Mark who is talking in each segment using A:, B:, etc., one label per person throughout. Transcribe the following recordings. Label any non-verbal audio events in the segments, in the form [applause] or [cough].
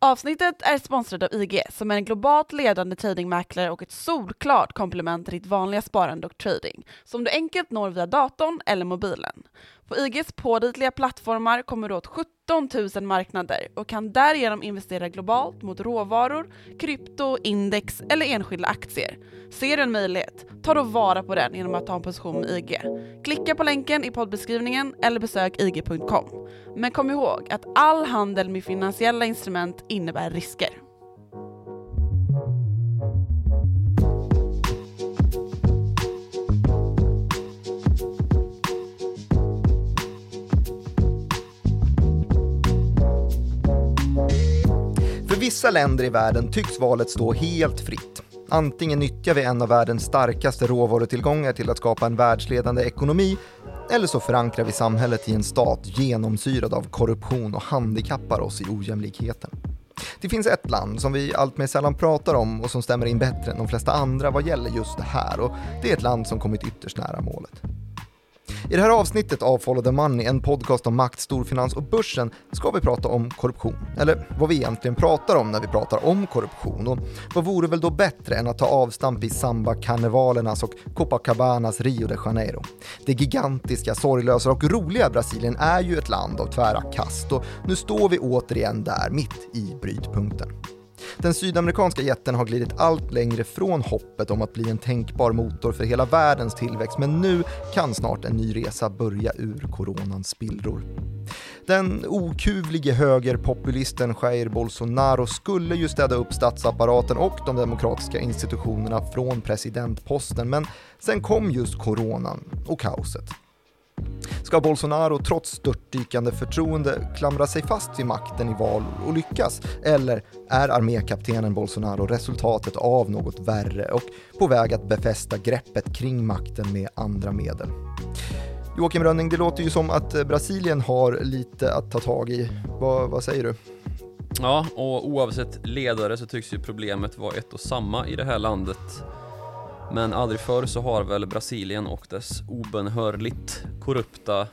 A: Avsnittet är sponsrat av IG som är en globalt ledande tradingmäklare och ett solklart komplement till ditt vanliga sparande och trading som du enkelt når via datorn eller mobilen. På IGs pålitliga plattformar kommer du åt 17 000 marknader och kan därigenom investera globalt mot råvaror, krypto, index eller enskilda aktier. Ser du en möjlighet? Ta då vara på den genom att ta en position med IG. Klicka på länken i poddbeskrivningen eller besök ig.com. Men kom ihåg att all handel med finansiella instrument innebär risker.
B: Vissa länder i världen tycks valet stå helt fritt. Antingen nyttjar vi en av världens starkaste råvarutillgångar till att skapa en världsledande ekonomi, eller så förankrar vi samhället i en stat genomsyrad av korruption och handikappar oss i ojämlikheten. Det finns ett land som vi alltmer sällan pratar om och som stämmer in bättre än de flesta andra vad gäller just det här och det är ett land som kommit ytterst nära målet. I det här avsnittet av Follow the Money, en podcast om makt, storfinans och börsen, ska vi prata om korruption. Eller vad vi egentligen pratar om när vi pratar om korruption. Och vad vore väl då bättre än att ta avstamp i samba-karnevalernas och Copacabanas Rio de Janeiro. Det gigantiska, sorglösa och roliga Brasilien är ju ett land av tvära kast och nu står vi återigen där, mitt i brytpunkten. Den sydamerikanska jätten har glidit allt längre från hoppet om att bli en tänkbar motor för hela världens tillväxt, men nu kan snart en ny resa börja ur coronans spillror. Den okuvlige högerpopulisten Jair Bolsonaro skulle ju städa upp statsapparaten och de demokratiska institutionerna från presidentposten, men sen kom just coronan och kaoset. Ska Bolsonaro trots störtdykande förtroende klamra sig fast vid makten i val och lyckas? Eller är armékaptenen Bolsonaro resultatet av något värre och på väg att befästa greppet kring makten med andra medel? Joakim Rönning, det låter ju som att eh, Brasilien har lite att ta tag i. Vad, vad säger du?
C: Ja, och oavsett ledare så tycks ju problemet vara ett och samma i det här landet. Men aldrig förr så har väl Brasilien och dess obenhörligt korrupta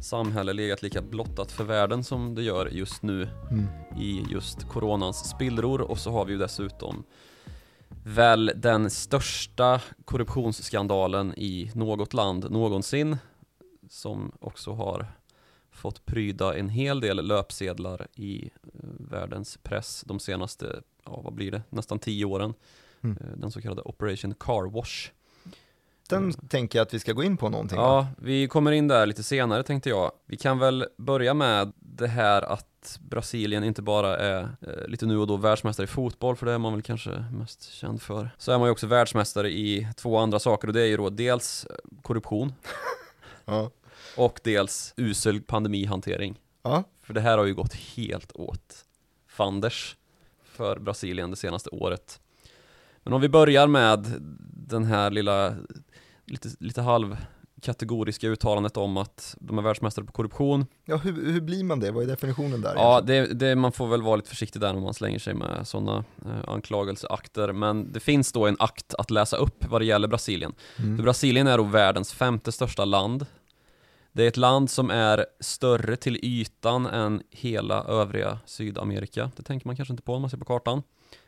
C: samhälle legat lika blottat för världen som det gör just nu mm. i just coronans spillror och så har vi ju dessutom väl den största korruptionsskandalen i något land någonsin som också har fått pryda en hel del löpsedlar i eh, världens press de senaste, ja vad blir det, nästan tio åren. Mm. Eh, den så kallade Operation Car Wash.
B: Den mm. tänker jag att vi ska gå in på någonting.
C: Ja, va? vi kommer in där lite senare tänkte jag. Vi kan väl börja med det här att Brasilien inte bara är eh, lite nu och då världsmästare i fotboll, för det är man väl kanske mest känd för. Så är man ju också världsmästare i två andra saker och det är ju då dels eh, korruption [laughs] ja. och dels usel pandemihantering. Ja. För det här har ju gått helt åt fanders för Brasilien det senaste året. Men om vi börjar med den här lilla, lite, lite halv kategoriska uttalandet om att de är världsmästare på korruption.
B: Ja, hur, hur blir man det? Vad är definitionen där?
C: Ja, det, det, man får väl vara lite försiktig där om man slänger sig med sådana eh, anklagelseakter. Men det finns då en akt att läsa upp vad det gäller Brasilien. Mm. För Brasilien är då världens femte största land. Det är ett land som är större till ytan än hela övriga Sydamerika. Det tänker man kanske inte på om man ser på kartan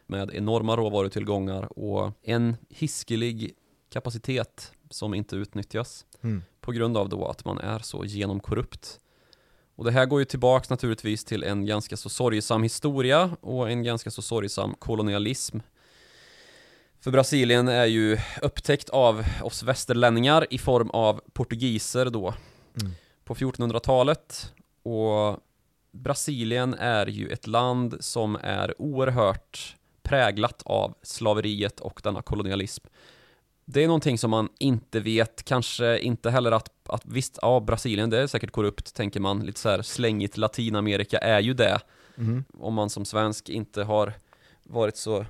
C: med enorma råvarutillgångar och en hiskelig kapacitet som inte utnyttjas mm. på grund av då att man är så genomkorrupt. Och det här går ju tillbaks naturligtvis till en ganska så sorgsam historia och en ganska så sorgsam kolonialism. För Brasilien är ju upptäckt av oss västerlänningar i form av portugiser då mm. på 1400-talet och Brasilien är ju ett land som är oerhört präglat av slaveriet och denna kolonialism. Det är någonting som man inte vet, kanske inte heller att, att visst, ja, Brasilien, det är säkert korrupt, tänker man, lite så här slängigt, Latinamerika är ju det. Mm. Om man som svensk inte har varit så,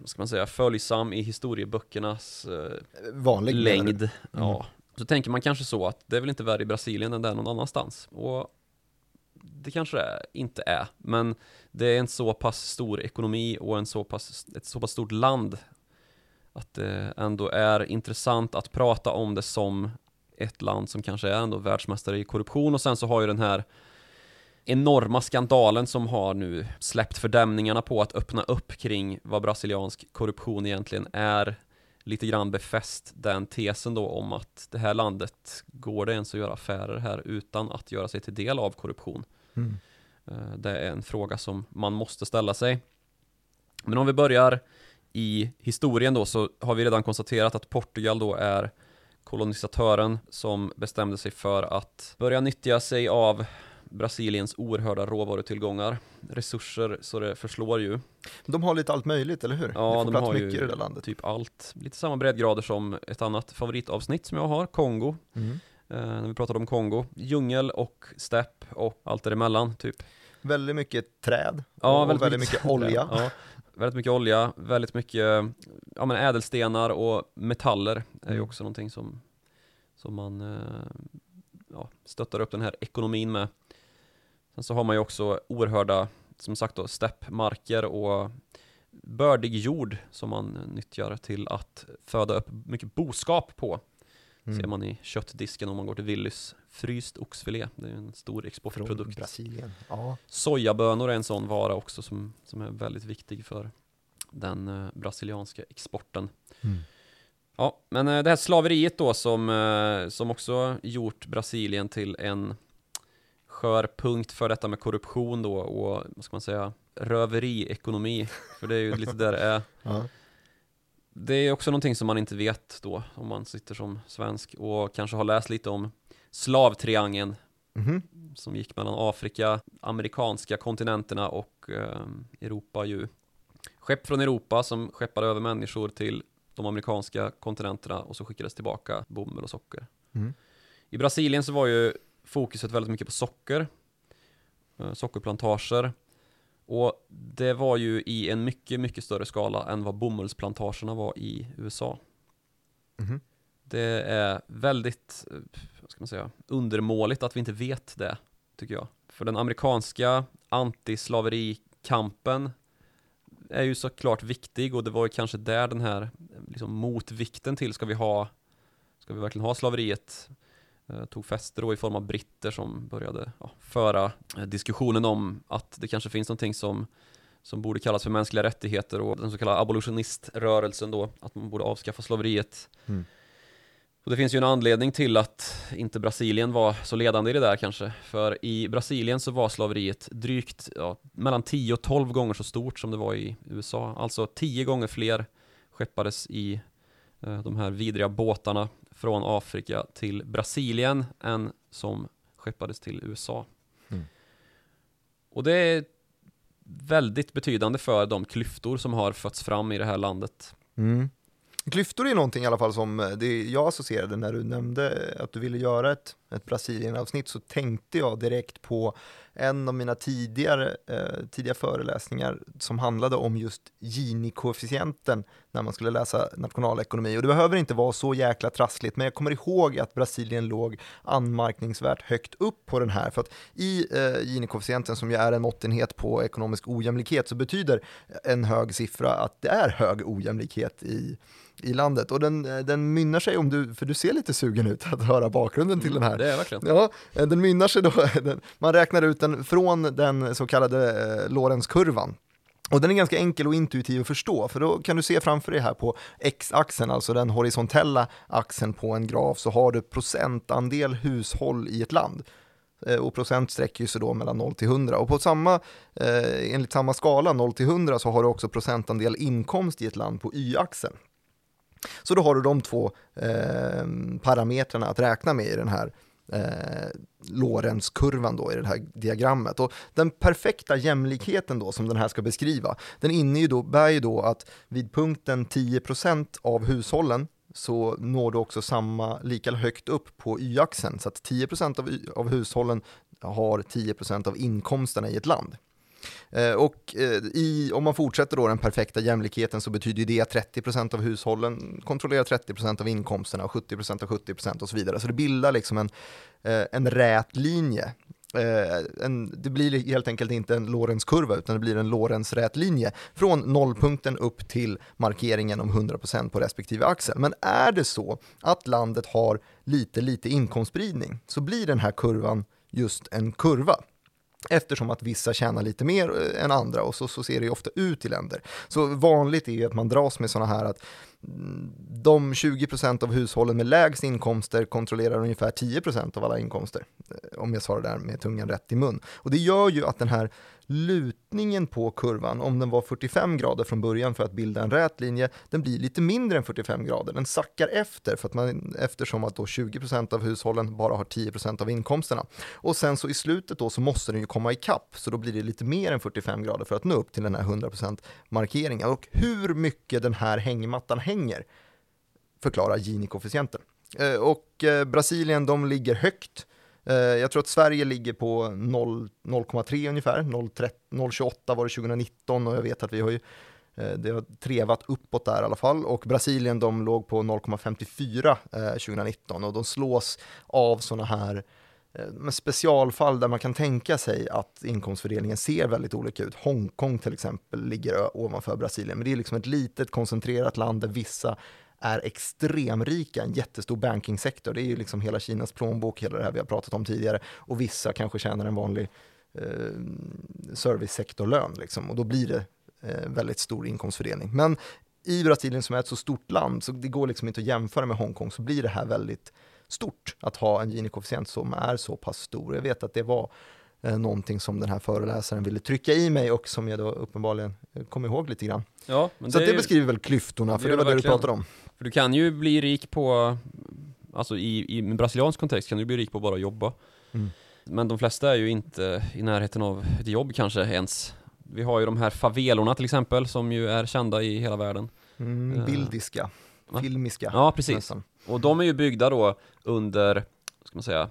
C: vad ska man säga, följsam i historieböckernas eh,
B: Vanlig
C: längd. Mm. Ja. Så tänker man kanske så att det är väl inte värre i Brasilien än det är någon annanstans. Och det kanske det inte är, men det är en så pass stor ekonomi och en så pass, ett så pass stort land att det ändå är intressant att prata om det som ett land som kanske är ändå världsmästare i korruption. Och sen så har ju den här enorma skandalen som har nu släppt fördämningarna på att öppna upp kring vad brasiliansk korruption egentligen är lite grann befäst den tesen då om att det här landet går det ens att göra affärer här utan att göra sig till del av korruption.
B: Mm.
C: Eh, Det är en fråga som man måste ställa sig. Men om vi börjar i historien då så har vi redan konstaterat att Portugal då är kolonisatören som bestämde sig för att börja nyttja sig av Brasiliens oerhörda råvarutillgångar, resurser så det förslår ju.
B: De har lite allt möjligt, eller hur?
C: Ja, de har
B: mycket
C: ju
B: i det landet.
C: typ allt. Lite samma breddgrader som ett annat favoritavsnitt som jag har, Kongo.
B: Mm.
C: Eh, när vi pratade om Kongo. Djungel och stepp och allt däremellan typ.
B: Väldigt mycket träd
C: Ja,
B: och väldigt, mycket olja.
C: Ja, väldigt mycket olja, väldigt mycket ja, men ädelstenar och metaller är ju
B: Mm.
C: också någonting som, som man eh, ja, stöttar upp den här ekonomin med. Sen så har man ju också oerhörda, som sagt då, steppmarker och bördig jord som man nyttjar till att föda upp mycket boskap på.
B: Mm.
C: Ser man i köttdisken om man går till Willys. Fryst oxfilé, det är en stor
B: Från
C: exportprodukt.
B: Brasilien. Ja.
C: Sojabönor är en sån vara också som, som är väldigt viktig för den eh, brasilianska exporten.
B: Mm.
C: Ja, men eh, det här slaveriet då som, eh, som också gjort Brasilien till en skör punkt för detta med korruption då och vad ska man säga röveriekonomi. För det är ju lite där det är. [laughs]
B: Ja.
C: Det är också någonting som man inte vet då om man sitter som svensk och kanske har läst lite om slavtriangeln
B: Mhm.
C: som gick mellan Afrika, amerikanska kontinenterna och eh, Europa ju. Skepp från Europa som skeppade över människor till de amerikanska kontinenterna och så skickades tillbaka bomull och socker.
B: Mm.
C: I Brasilien så var ju fokuset väldigt mycket på socker, eh, sockerplantager. Och det var ju i en mycket, mycket större skala än vad bomullsplantagerna var i USA.
B: Mhm.
C: Det är väldigt, eh, vad ska man säga, undermåligt att vi inte vet det, tycker jag. För den amerikanska antislaverikampen är ju såklart viktig och det var ju kanske där den här liksom, motvikten till ska vi ha, ska vi verkligen ha slaveriet tog fäste då i form av britter som började ja, föra eh, diskussionen om att det kanske finns någonting som som borde kallas för mänskliga rättigheter och den så kallade abolitioniströrelsen då, att man borde avskaffa slaveriet.
B: Mm.
C: Och det finns ju en anledning till att inte Brasilien var så ledande i det där kanske. För i Brasilien så var slaveriet drygt ja, mellan 10 och 12 gånger så stort som det var i USA. Alltså 10 gånger fler skeppades i eh, de här vidriga båtarna från Afrika till Brasilien än som skeppades till USA.
B: Mm.
C: Och det är väldigt betydande för de klyftor som har fötts fram i det här landet.
B: Mm. Klyftor är någonting i alla fall som eh, det jag associerade när du nämnde att du ville göra ett, ett Brasilien-avsnitt så tänkte jag direkt på en av mina tidigare, eh, tidiga föreläsningar som handlade om just Gini-koefficienten när man skulle läsa nationalekonomi. Och det behöver inte vara så jäkla trassligt men jag kommer ihåg att Brasilien låg anmärkningsvärt högt upp på den här. För att i eh, Gini-koefficienten som ju är en måttenhet på ekonomisk ojämlikhet så betyder en hög siffra att det är hög ojämlikhet i i landet. Och den, eh, den mynnar sig om du, för du ser lite sugen ut att höra bakgrunden till den här.
C: Det är verkligen.
B: Ja, eh, den mynnar sig då, [laughs] den, man räknar ut den från den så kallade eh, Lorenzkurvan. Och den är ganska enkel och intuitiv att förstå, för då kan du se framför dig här på x-axeln, alltså den horisontella axeln på en graf, så har du procentandel hushåll i ett land. Eh, och procent sträcker sig då mellan 0 till 100. Och på samma, eh, enligt samma skala, 0 till 100, så har du också procentandel inkomst i ett land på y-axeln. Så då har du de två eh, parametrarna att räkna med i den här eh, Lorenzkurvan då i det här diagrammet. Och den perfekta jämlikheten då som den här ska beskriva, den innebär ju då att vid punkten 10% av hushållen så når du också samma, lika högt upp på y-axeln. Så att 10% av, av hushållen har 10% av inkomsterna i ett land. Eh, och eh, i, om man fortsätter då den perfekta jämlikheten så betyder ju det att 30% av hushållen kontrollerar 30% av inkomsterna och 70% av 70% och så vidare. Så det bildar liksom en, eh, en rät linje. En, det blir helt enkelt inte en Lorentz-kurva utan det blir en Lorentz-rät linje från nollpunkten upp till markeringen om 100% på respektive axel. Men är det så att landet har lite, lite inkomstspridning så blir den här kurvan just en kurva. Eftersom att vissa tjänar lite mer eh, än andra och så, så ser det ju ofta ut i länder. Så vanligt är ju att man dras med sådana här att mm, de 20% av hushållen med lägst inkomster kontrollerar ungefär 10% av alla inkomster. Eh, om jag svarar där med tungan rätt i mun. Och det gör ju att den här lutningen på kurvan, om den var 45 grader från början för att bilda en rät linje, den blir lite mindre än 45 grader. Den sackar efter för att man, eftersom att då 20% av hushållen bara har 10% av inkomsterna. Och sen så i slutet då så måste den ju komma ikapp, så då blir det lite mer än 45 grader för att nå upp till den här 100% markeringen. Och hur mycket den här hängmattan hänger förklarar Gini-koefficienten. Eh, och eh, Brasilien, de ligger högt Eh, jag tror att Sverige ligger på 0,3 ungefär, 0,28 var det 2019 och jag vet att vi har ju eh, det har trevat uppåt där i alla fall och Brasilien de låg på 0,54 2019 eh, och de slås av sådana här eh, med specialfall där man kan tänka sig att inkomstfördelningen ser väldigt olika ut. Hongkong till exempel ligger ovanför Brasilien, men det är liksom ett litet koncentrerat land där vissa är extremrika, en jättestor bankingsektor. Det är ju liksom hela Kinas plånbok, hela det här vi har pratat om tidigare. Och vissa kanske tjänar en vanlig eh, servicesektorlön liksom. och då blir det eh, väldigt stor inkomstfördelning. Men i Brasilien som är ett så stort land, så det går liksom inte att jämföra med Hongkong, så blir det här väldigt stort att ha en Gini-koefficient som är så pass stor. Jag vet att det var eh, någonting som den här föreläsaren ville trycka i mig och som jag då uppenbarligen eh, kom ihåg lite grann.
C: Ja,
B: så det, det beskriver väl klyftorna, för det, det var det du pratade om.
C: För du kan ju bli rik på, alltså i, i brasiliansk kontext kan du bli rik på bara att jobba. Mm. Men de flesta är ju inte i närheten av ett jobb kanske ens. Vi har ju de här favelorna till exempel som ju är kända i hela världen.
B: Mm, bildiska, uh, filmiska.
C: Ja, precis. Nästan. Och de är ju byggda då under, ska man säga,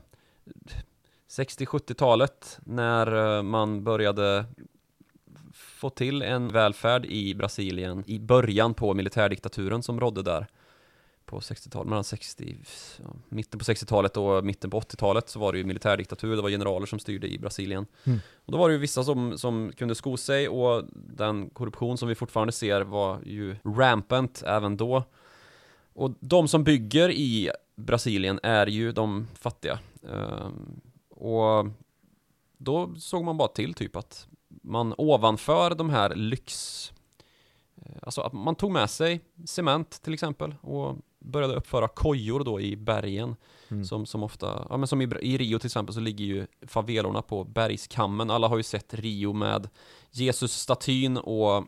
C: 60-70-talet när eh, man började få till en välfärd i Brasilien i början på militärdiktaturen som rådde där på 60-talet, mellan 60, ja, mitten på 60-talet och mitten på 80-talet så var det ju militärdiktatur, det var generaler som styrde i Brasilien. Mm. Och då var det ju vissa som, som kunde sko sig och den korruption som vi fortfarande ser var ju rampant även då. Och de som bygger i Brasilien är ju de fattiga. Um, och då såg man bara till typ att man ovanför de här lyx eh, Alltså att man tog med sig cement till exempel och började uppföra kojor då i bergen mm. som, som ofta, ja men som i, i, Rio till exempel så ligger ju favelorna på bergskammen. Alla har ju sett Rio med Jesus-statyn och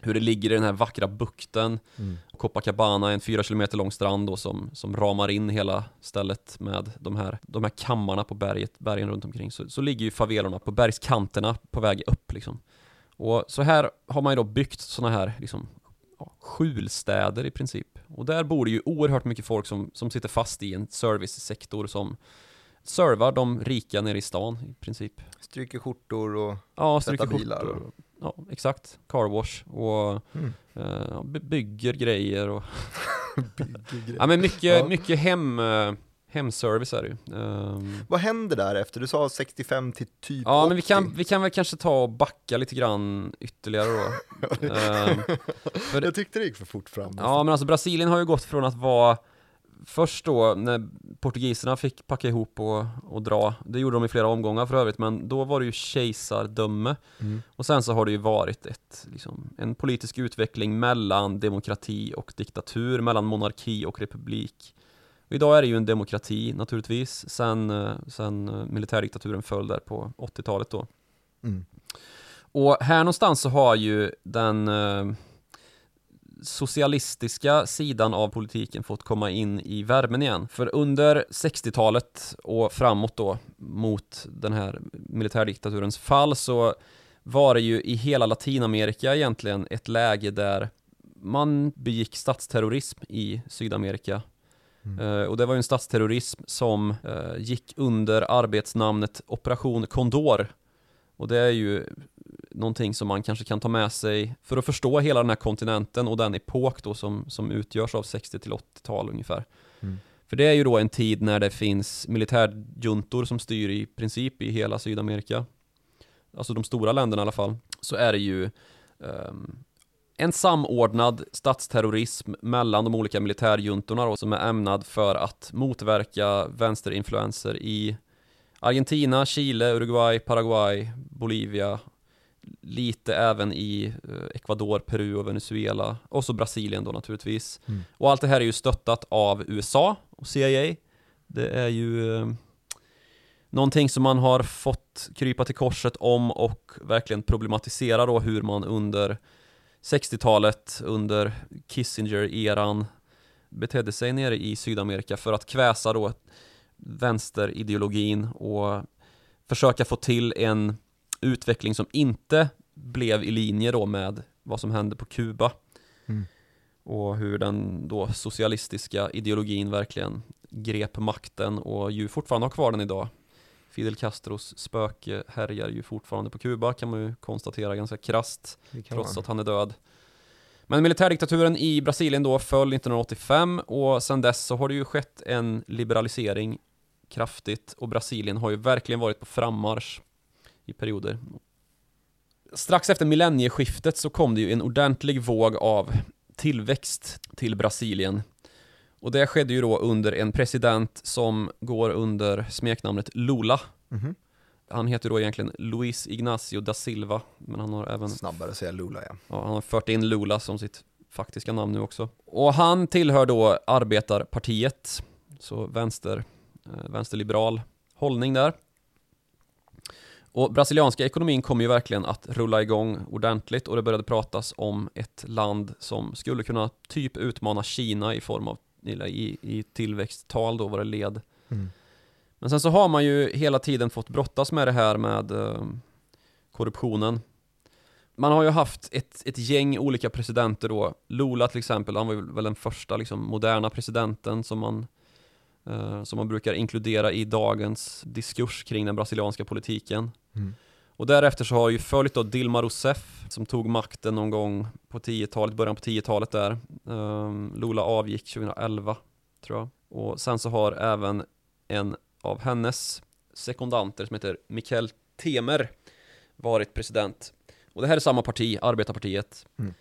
C: hur det ligger i den här vackra bukten. Mm. Copacabana är en fyra kilometer lång strand då som, som ramar in hela stället med de här, de här kammarna på berget, bergen runt omkring. Så, så ligger ju favelorna på bergskanterna på väg upp liksom. Och så här har man ju då byggt sådana här liksom, ja, skjulstäder i princip. Och där bor det ju oerhört mycket folk som, som sitter fast i en servicesektor som servar de rika nere i stan i princip.
B: Stryker skjortor och
C: ja, stryker bilar. Och ja, exakt, carwash och mm. uh, bygger grejer och [laughs] bygger grejer. Ja men mycket, ja. mycket hem, uh, hemservice är det ju. Um,
B: Vad händer där efter? Du sa 65 till typ
C: Ja
B: 80.
C: men vi kan, vi kan väl kanske ta och backa lite grann ytterligare då. [laughs]
B: um, för, Jag tyckte det gick för fort fram.
C: Ja men alltså Brasilien har ju gått från att vara först då när portugiserna fick packa ihop och, och dra, det gjorde de i flera omgångar för övrigt, men då var det ju kejsardöme. Mm. Och sen så har det ju varit ett, liksom, en politisk utveckling mellan demokrati och diktatur, mellan monarki och republik. Idag är det ju en demokrati naturligtvis, sen, eh, sen eh, militärdiktaturen föll där på 80-talet då. Mm. Och här någonstans så har ju den eh, socialistiska sidan av politiken fått komma in i värmen igen. För under 60-talet och framåt då mot den här militärdiktaturens fall så var det ju i hela Latinamerika egentligen ett läge där man begick statsterrorism i Sydamerika. Mm. Uh, och det var ju en statsterrorism som uh, gick under arbetsnamnet Operation Condor. Och det är ju någonting som man kanske kan ta med sig för att förstå hela den här kontinenten och den epok då som, som utgörs av 60 till 80-tal ungefär. Mm. För det är ju då en tid när det finns militärjuntor som styr i princip i hela Sydamerika. Alltså de stora länderna i alla fall. Så är det ju um, en samordnad statsterrorism mellan de olika militärjuntorna då, som är ämnad för att motverka vänsterinfluenser i Argentina, Chile, Uruguay, Paraguay, Bolivia, lite även i eh, Ecuador, Peru och Venezuela och så Brasilien då naturligtvis.
B: Mm.
C: Och allt det här är ju stöttat av USA och CIA. Det är ju eh, någonting som man har fått krypa till korset om och verkligen problematisera då hur man under 60-talet, under Kissinger-eran betedde sig nere i Sydamerika för att kväsa då vänsterideologin och försöka få till en utveckling som inte blev i linje då med vad som hände på Kuba.
B: Mm.
C: Och hur den då socialistiska ideologin verkligen grep makten och ju fortfarande har kvar den idag. Fidel Castros spöke härjar ju fortfarande på Kuba kan man ju konstatera ganska
B: kan
C: trots
B: man.
C: att han är död. Men militärdiktaturen i Brasilien då föll 1985 och sedan dess så har det ju skett en liberalisering kraftigt och Brasilien har ju verkligen varit på frammarsch i perioder. Strax efter millennieskiftet så kom det ju en ordentlig våg av tillväxt till Brasilien. Och det skedde ju då under en president som går under smeknamnet Lula.
B: Mhm.
C: Han heter då egentligen Luis Ignacio da Silva, men han har även
B: Snabbare att säga Lula ja.
C: Ja, han har fört in Lula som sitt faktiska namn nu också. Och han tillhör då Arbetarpartiet, så vänster, eh, vänsterliberal hållning där. Och brasilianska ekonomin kom ju verkligen att rulla igång ordentligt och det började pratas om ett land som skulle kunna typ utmana Kina i form av i, i tillväxttal då det led.
B: Mm.
C: Men sen så har man ju hela tiden fått brottas med det här med eh, korruptionen. Man har ju haft ett, ett gäng olika presidenter då. Lula till exempel, han var väl den första liksom, moderna presidenten som man, eh, som man brukar inkludera i dagens diskurs kring den brasilianska politiken.
B: Mm.
C: Och därefter så har ju följt då Dilma Rousseff som tog makten någon gång på 10-talet, början på 10-talet där. Ehm, Lula avgick 2011 tror jag. Och sen så har även en av hennes sekundanter som heter Mikael Temer varit president. Och det här är samma parti, Arbetarpartiet.
B: Mm.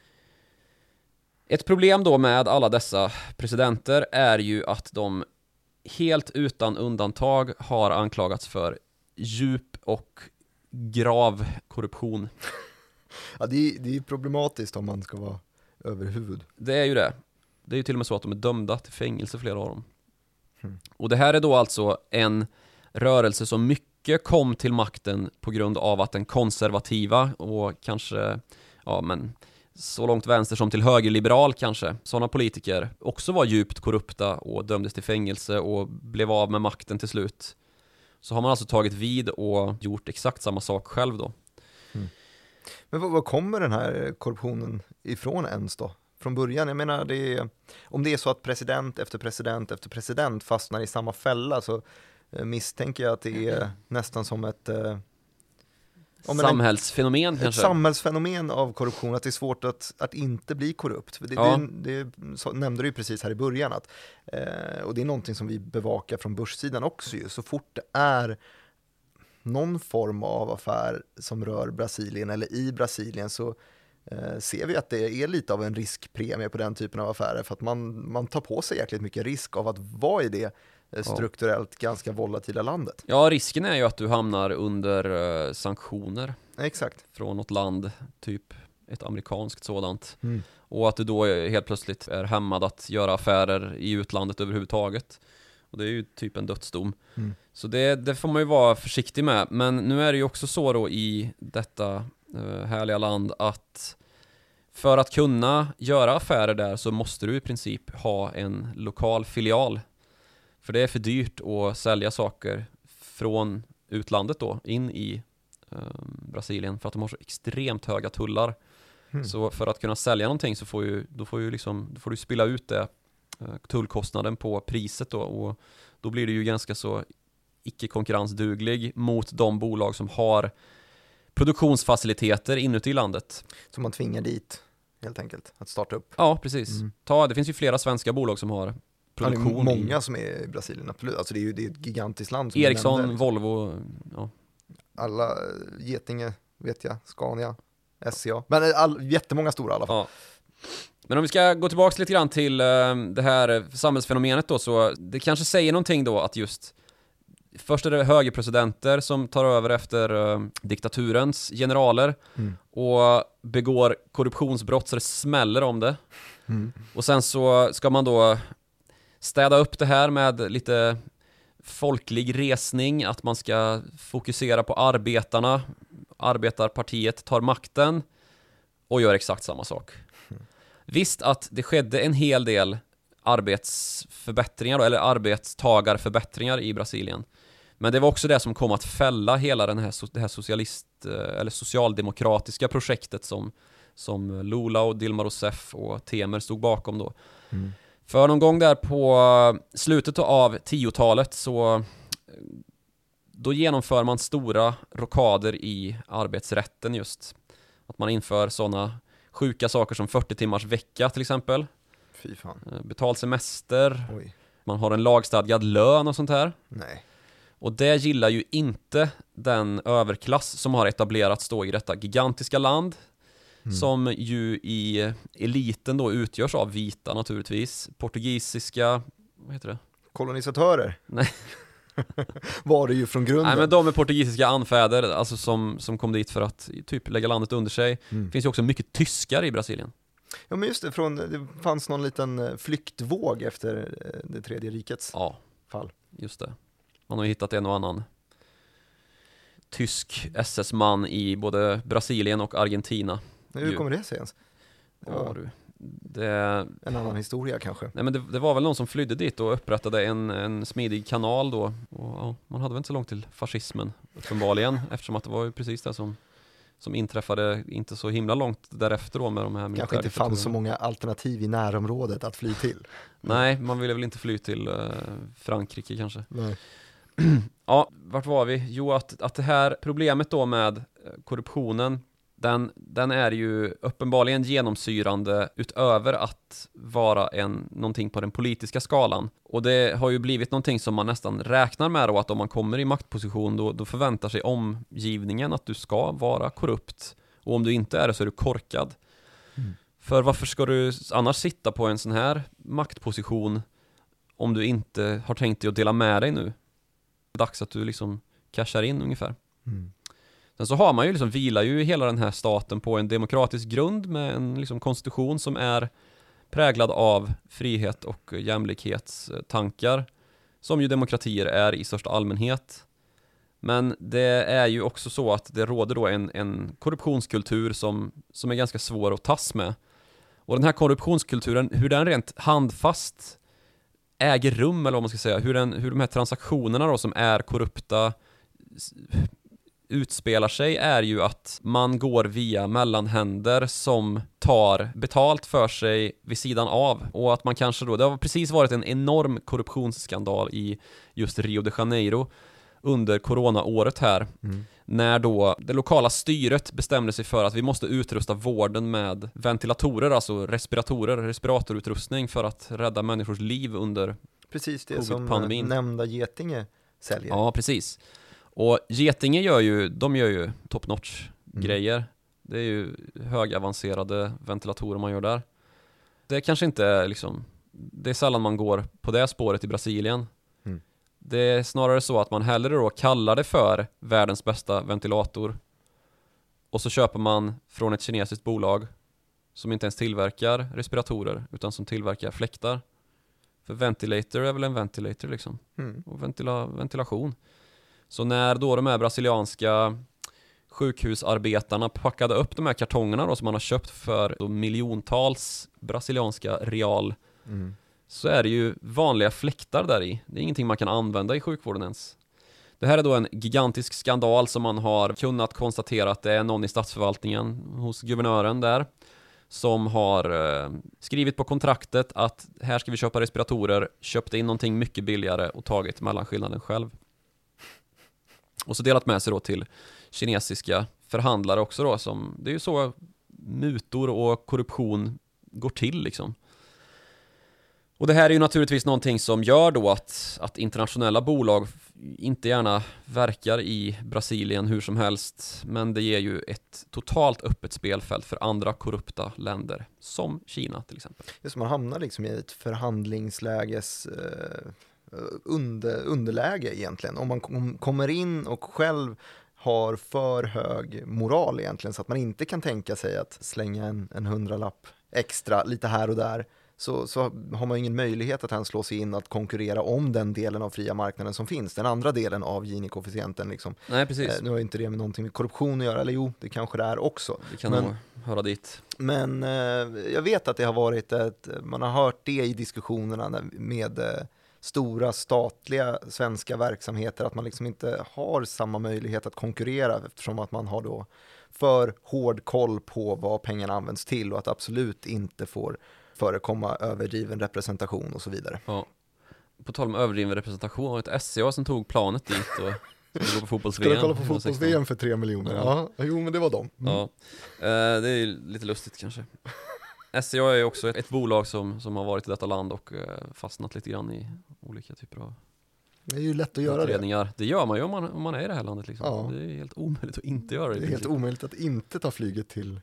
C: Ett problem då med alla dessa presidenter är ju att de helt utan undantag har anklagats för djup och grav korruption. [laughs]
B: Ja, det, är, det är problematiskt om man ska vara överhuvud.
C: Det är ju det. Det är ju till och med så att de är dömda till fängelse, flera av dem.
B: Mm.
C: Och det här är då alltså en rörelse som mycket kom till makten på grund av att den konservativa och kanske, ja men så långt vänster som till högerliberal kanske, sådana politiker också var djupt korrupta och dömdes till fängelse och blev av med makten till slut. Så har man alltså tagit vid och gjort exakt samma sak själv då. Mm.
B: Men var, kommer den här korruptionen ifrån ens då? Från början, jag menar det är, om det är så att president efter president efter president fastnar i samma fälla så eh, misstänker jag att det är nästan som ett, eh, eh, men en-
C: Samhällsfenomen
B: ett
C: kanske?
B: samhällsfenomen av korruption, att det är svårt att, att inte bli korrupt. Det,
C: Ja.
B: det, det så, nämnde du ju precis här i början, att, eh, och det är någonting som vi bevakar från börssidan också ju. Så fort det är någon form av affär som rör Brasilien eller i Brasilien så eh, ser vi att det är lite av en riskpremie på den typen av affärer för att man, man tar på sig jäkligt mycket risk av att vara i det strukturellt ganska volatila landet.
C: Ja, risken är ju att du hamnar under eh, sanktioner
B: Exakt.
C: från något land, typ ett amerikanskt sådant.
B: Mm.
C: Och att du då helt plötsligt är hämmad att göra affärer i utlandet överhuvudtaget. Och det är ju typ en dödsdom.
B: Mm.
C: Så det, det får man ju vara försiktig med. Men nu är det ju också så då i detta eh, härliga land att för att kunna göra affärer där så måste du i princip ha en lokal filial. För det är för dyrt att sälja saker från utlandet då in i eh, Brasilien för att de har så extremt höga tullar.
B: Mm.
C: Så för att kunna sälja någonting så får, ju, då får, ju liksom, då får du spilla ut det, eh, tullkostnaden på priset då och då blir det ju ganska så icke konkurrensduglig mot de bolag som har produktionsfaciliteter inuti landet.
B: Som man tvingar dit helt enkelt, att starta upp.
C: Ja, precis.
B: Mm.
C: Ta, det finns ju flera svenska bolag som har
B: Ja, det
C: produktion.
B: är många som är i Brasilien, absolut. Alltså det är ju det är ett gigantiskt land. Som
C: Ericsson,
B: nämnde.
C: Volvo, ja.
B: Alla, eh, Getinge vet jag, Scania, SCA. Men eh, all, jättemånga stora i alla fall.
C: Ja. Men om vi ska gå tillbaka lite grann till eh, det här samhällsfenomenet då, så det kanske säger någonting då att just först är det högerpresidenter som tar över efter diktaturens generaler
B: Mm.
C: och begår korruptionsbrott så det smäller om det.
B: Mm.
C: Och sen så ska man då städa upp det här med lite folklig resning, att man ska fokusera på arbetarna. Arbetarpartiet tar makten och gör exakt samma sak. Visst att det skedde en hel del arbetsförbättringar då, eller arbetstagarförbättringar i Brasilien. Men det var också det som kom att fälla hela den här, det här socialist, eh, eller socialdemokratiska projektet som, som Lula och Dilma Rousseff och Temer stod bakom då.
B: Mm.
C: För någon gång där på slutet av 10-talet så eh, då genomför man stora rockader i arbetsrätten just. Att man inför sådana sjuka saker som 40 timmars vecka till exempel.
B: Fy fan.
C: Eh, Betald semester,
B: Oj.
C: man har en lagstadgad lön och sånt här.
B: Nej.
C: Och det gillar ju inte den överklass som har etablerats då i detta gigantiska land.
B: Mm.
C: Som ju i eliten då utgörs av vita naturligtvis. Portugisiska, vad heter det?
B: Kolonisatörer.
C: Nej. [laughs]
B: Var det ju från grunden.
C: Nej men de är portugisiska anfäder, alltså som, som kom dit för att typ lägga landet under sig.
B: Mm.
C: Det finns ju också mycket tyskar i Brasilien.
B: Ja men just det, från, det fanns någon liten eh, flyktvåg efter eh, det tredje rikets
C: Ja,
B: fall.
C: just det. Man har ju hittat en och annan tysk SS-man i både Brasilien och Argentina.
B: Hur
C: Ju.
B: kommer det sig ens? Det
C: Ja,
B: var
C: du. Det,
B: en annan historia kanske.
C: nej men det, det var väl någon som flydde dit och upprättade en, en smidig kanal då. Och, ja, man hade väl inte så långt till fascismen uppenbarligen [laughs] eftersom att det var ju precis det som, som inträffade inte så himla långt därefter då med de här
B: Kanske inte fanns så många alternativ i närområdet att fly till. [laughs]
C: Nej, man ville väl inte fly till eh, Frankrike kanske.
B: Nej. [clears throat]
C: Ja, vart var vi? Jo, att, att det här problemet då med eh, korruptionen den, den är ju uppenbarligen genomsyrande utöver att vara en, någonting på den politiska skalan. Och det har ju blivit någonting som man nästan räknar med då, att om man kommer i maktposition då, då förväntar sig omgivningen att du ska vara korrupt. Och om du inte är det så är du korkad.
B: Mm.
C: För varför ska du annars sitta på en sån här maktposition om du inte har tänkt dig att dela med dig nu? Dags att du liksom cashar in ungefär. Sen så har man ju liksom, vilar ju hela den här staten på en demokratisk grund med en liksom konstitution som är präglad av frihet och jämlikhetstankar som ju demokratier är i största allmänhet. Men det är ju också så att det råder då en, en korruptionskultur som, som är ganska svår att tas med. Och den här korruptionskulturen, hur den rent handfast äger rum, eller vad man ska säga, hur, den, hur de här transaktionerna då som är korrupta utspelar sig är ju att man går via mellanhänder som tar betalt för sig vid sidan av och att man kanske då, det har precis varit en enorm korruptionsskandal i just Rio de Janeiro under coronaåret här
B: Mm.
C: när då det lokala styret bestämde sig för att vi måste utrusta vården med ventilatorer, alltså respiratorer, respiratorutrustning för att rädda människors liv under
B: Precis det som nämnda Getinge säljer.
C: Ja, precis. Och Getinge gör ju, de gör ju top notch
B: Mm.
C: grejer. Det är ju högavancerade ventilatorer man gör där. Det kanske inte är liksom, det är sällan man går på det spåret i Brasilien.
B: Mm.
C: Det är snarare så att man hellre då kallar det för världens bästa ventilator och så köper man från ett kinesiskt bolag som inte ens tillverkar respiratorer utan som tillverkar fläktar. För ventilator är väl en ventilator liksom
B: Mm.
C: och ventila ventilation. Så när då de här brasilianska sjukhusarbetarna packade upp de här kartongerna då som man har köpt för miljontals brasilianska real
B: Mm.
C: så är det ju vanliga fläktar där i. Det är ingenting man kan använda i sjukvården ens. Det här är då en gigantisk skandal som man har kunnat konstatera att det är någon i statsförvaltningen hos guvernören där som har eh, skrivit på kontraktet att här ska vi köpa respiratorer, köpt in någonting mycket billigare och tagit mellanskillnaden själv. Och så delat med sig då till kinesiska förhandlare också då som, det är ju så mutor och korruption går till liksom. Och det här är ju naturligtvis någonting som gör då att, att internationella bolag inte gärna verkar i Brasilien hur som helst, men det ger ju ett totalt öppet spelfält för andra korrupta länder, som Kina till exempel.
B: Det är som man hamnar liksom i ett förhandlingsläges, eh, under, underläge egentligen. Om man kom, kommer in och själv har för hög moral egentligen så att man inte kan tänka sig att slänga en, en hundralapp extra lite här och där så, så har man ingen möjlighet att ens slå sig in att konkurrera om den delen av fria marknaden som finns, den andra delen av Gini-koefficienten. Liksom.
C: Nej, precis.
B: Eh, nu har inte det med någonting med korruption att göra, eller jo, det kanske det är också.
C: Det kan
B: men-
C: höra dit.
B: Men eh, jag vet att det har varit ett, man har hört det i diskussionerna med eh, stora statliga svenska verksamheter, att man liksom inte har samma möjlighet att konkurrera eftersom att man har då för hård koll på vad pengarna används till och att absolut inte får förekomma överdriven representation och så vidare.
C: Ja. På tal om överdriven representation, var det ett SCA som tog planet dit och skulle gå på fotbolls-VM?
B: Ska du kolla på
C: 2016?
B: fotbolls-VM för tre miljoner?
C: Ja.
B: Ja, jo men det var de. Mm.
C: Ja, eh, det är ju lite lustigt kanske. SCA är ju också ett, ett bolag som, som har varit i detta land och eh, fastnat lite grann i olika typer av
B: Det är ju lätt att göra det.
C: Det gör man ju om man, om man är i det här landet liksom.
B: Ja.
C: Det är helt omöjligt att inte göra det.
B: Det är helt omöjligt att inte ta flyget till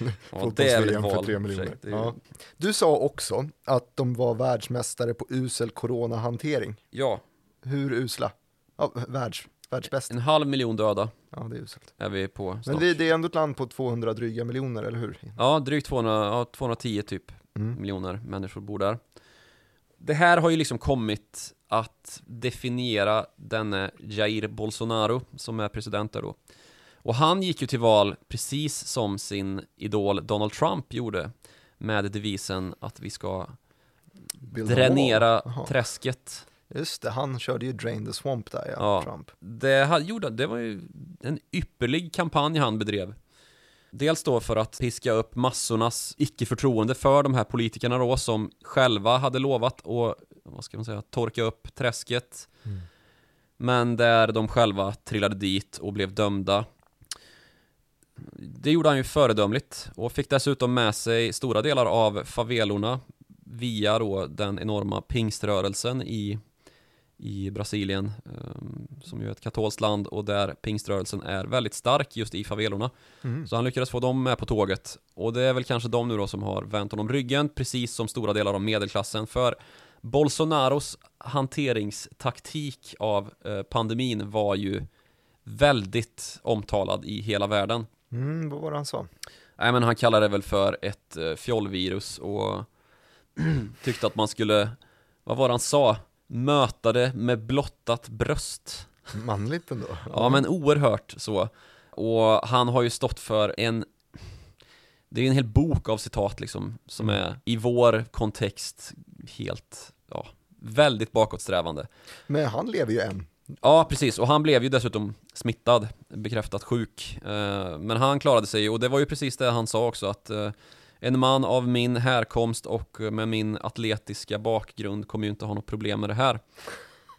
C: ja,
B: fotbolls-VM för tre
C: i och för sig.
B: miljoner. Ja. Du sa också att de var världsmästare på usel coronahantering.
C: ja,
B: Hur usla? Ja, världs, världsbäst.
C: en halv miljon döda
B: Ja, det är uselt.
C: är vi på snart.
B: Men vi, det är ändå ett land på 200 dryga miljoner, eller hur?
C: Ja, drygt 200, ja, 210 typ
B: Mm.
C: miljoner människor bor där. Det här har ju liksom kommit att definiera denne Jair Bolsonaro som är president där då. Och han gick ju till val precis som sin idol Donald Trump gjorde med devisen att vi ska
B: Bilda
C: dränera träsket.
B: Just det, han körde ju Drain the Swamp där, ja,
C: Ja.
B: Trump.
C: Det, han gjorde, det var ju en ypperlig kampanj han bedrev. Dels då för att piska upp massornas icke-förtroende för de här politikerna då som själva hade lovat att, vad ska man säga, torka upp träsket.
B: Mm.
C: Men där de själva trillade dit och blev dömda. Det gjorde han ju föredömligt och fick dessutom med sig stora delar av favelorna via då den enorma pingströrelsen i, i Brasilien ehm, som ju är ett katolskt land och där pingströrelsen är väldigt stark just i favelorna.
B: Mm.
C: Så han lyckades få dem med på tåget och det är väl kanske de nu då som har vänt honom ryggen precis som stora delar av medelklassen för Bolsonaros hanteringstaktik av eh, pandemin var ju väldigt omtalad i hela världen.
B: Mm, vad var det han sa?
C: Nej men han kallade det väl för ett eh, fjollvirus och [clears throat] tyckte att man skulle, vad var det han sa? Möta det med blottat bröst.
B: Manligt ändå.
C: Ja men oerhört så. Och han har ju stått för en Det är en hel bok av citat liksom Som
B: Mm.
C: är i vår kontext helt Ja Väldigt bakåtsträvande
B: Men han lever ju än.
C: Ja precis och han blev ju dessutom smittad Bekräftat sjuk Eh, Men han klarade sig och det var ju precis det han sa också att eh, En man av min härkomst och med min atletiska bakgrund kommer ju inte ha något problem med det här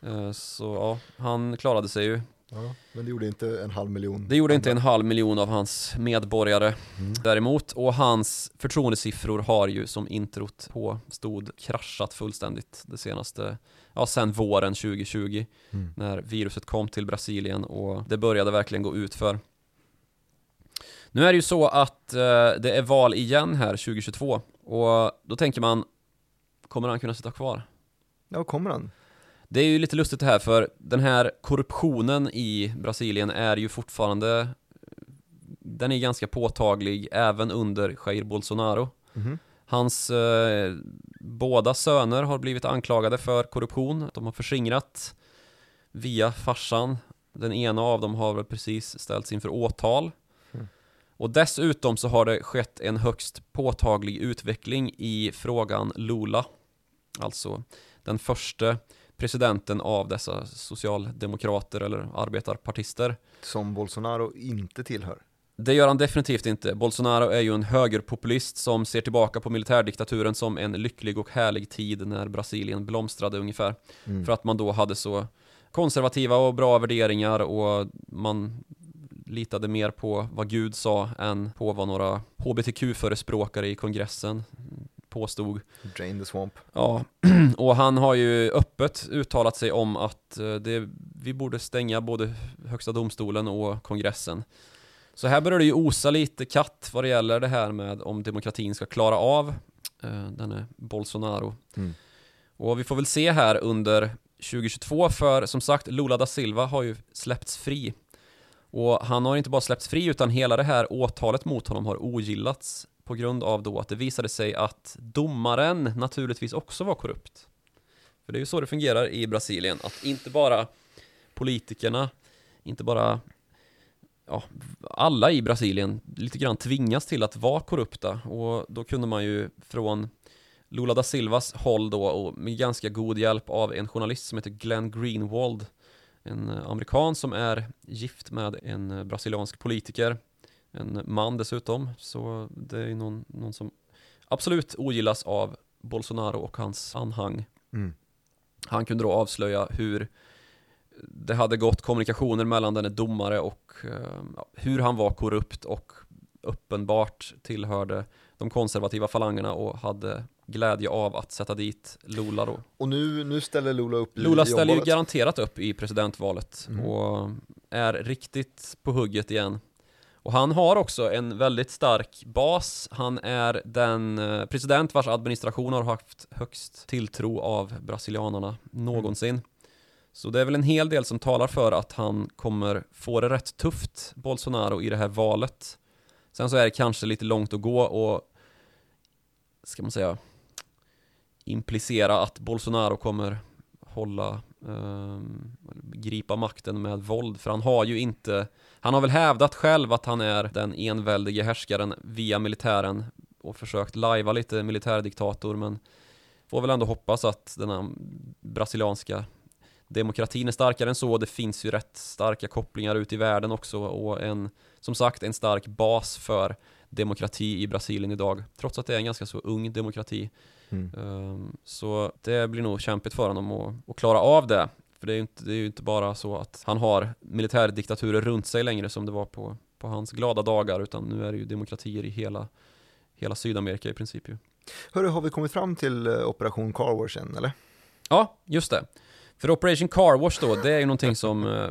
C: Eh, Så ja, han klarade sig ju
B: Ja, men det gjorde inte en halv miljon.
C: Det gjorde inte en halv miljon av hans medborgare
B: Mm.
C: däremot och hans förtroendesiffror har ju som introt på stod kraschat fullständigt det senaste, ja sen våren 2020
B: Mm.
C: när viruset kom till Brasilien och det började verkligen gå ut för. Nu är det ju så att eh, det är val igen här 2022 och då tänker man Kommer han kunna sitta kvar?
B: Ja, kommer han?
C: Det är ju lite lustigt det här för den här korruptionen i Brasilien är ju fortfarande Den är ganska påtaglig även under Jair Bolsonaro
B: Mhm.
C: Hans eh, båda söner har blivit anklagade för korruption De har förskingrat via farsan Den ena av dem har väl precis ställts inför åtal
B: Mm.
C: Och dessutom så har det skett en högst påtaglig utveckling i frågan Lula Alltså den första presidenten av dessa socialdemokrater eller arbetarpartister
B: Som Bolsonaro inte tillhör.
C: Det gör han definitivt inte. Bolsonaro är ju en högerpopulist som ser tillbaka på militärdiktaturen som en lycklig och härlig tid när Brasilien blomstrade ungefär.
B: Mm.
C: För att man då hade så konservativa och bra värderingar och man litade mer på vad Gud sa än på vad några HBTQ-förespråkare i kongressen påstod.
B: Drain the Swamp.
C: Ja, [clears throat] och han har ju öppet uttalat sig om att eh, det, vi borde stänga både högsta domstolen och kongressen. Så här börjar det ju osa lite katt vad det gäller det här med om demokratin ska klara av eh, denne Bolsonaro.
B: Mm.
C: Och vi får väl se här under 2022 för som sagt Lula da Silva har ju släppts fri. Och han har inte bara släppts fri utan hela det här åtalet mot honom har ogillats på grund av då att det visade sig att domaren naturligtvis också var korrupt. För det är ju så det fungerar i Brasilien, att inte bara politikerna, inte bara ja, alla i Brasilien lite grann tvingas till att vara korrupta och då kunde man ju från Lula da Silvas håll då och med ganska god hjälp av en journalist som heter Glenn Greenwald en amerikan som är gift med en brasiliansk politiker. En man dessutom. Så det är ju någon, någon som absolut ogillas av Bolsonaro och hans anhang.
B: Mm.
C: han kunde då avslöja hur det hade gått kommunikationer mellan denne domare och eh, ja, hur han var korrupt och uppenbart tillhörde de konservativa falangerna och hade glädje av att sätta dit Lula då.
B: Och nu, nu ställer Lula upp i
C: Lula
B: i
C: ställer ju garanterat upp i presidentvalet
B: Mm.
C: och är riktigt på hugget igen. Och han har också en väldigt stark bas. Han är den eh, president vars administration har haft högst tilltro av brasilianarna någonsin. Så det är väl en hel del som talar för att han kommer få det rätt tufft, Bolsonaro, i det här valet. Sen så är det kanske lite långt att gå och, ska man säga, implicera att Bolsonaro kommer hålla, eh, gripa makten med våld. För han har ju inte, han har väl hävdat själv att han är den enväldige härskaren via militären och försökt lajva lite militärdiktator men får väl ändå hoppas att den här brasilianska demokratin är starkare än så. Det finns ju rätt starka kopplingar ut i världen också och en, som sagt, en stark bas för demokrati i Brasilien idag. Trots att det är en ganska så ung demokrati.
B: Mm.
C: Ehm, Så det blir nog kämpigt för honom att, att klara av det. För det är, ju inte, det är ju inte bara så att han har militärdiktaturer runt sig längre som det var på, på hans glada dagar utan nu är det ju demokratier i hela, hela Sydamerika i princip ju.
B: Hörru, har vi kommit fram till eh, Operation Car Wash än eller?
C: Ja, just det. För Operation Car Wash då, det är ju någonting som eh,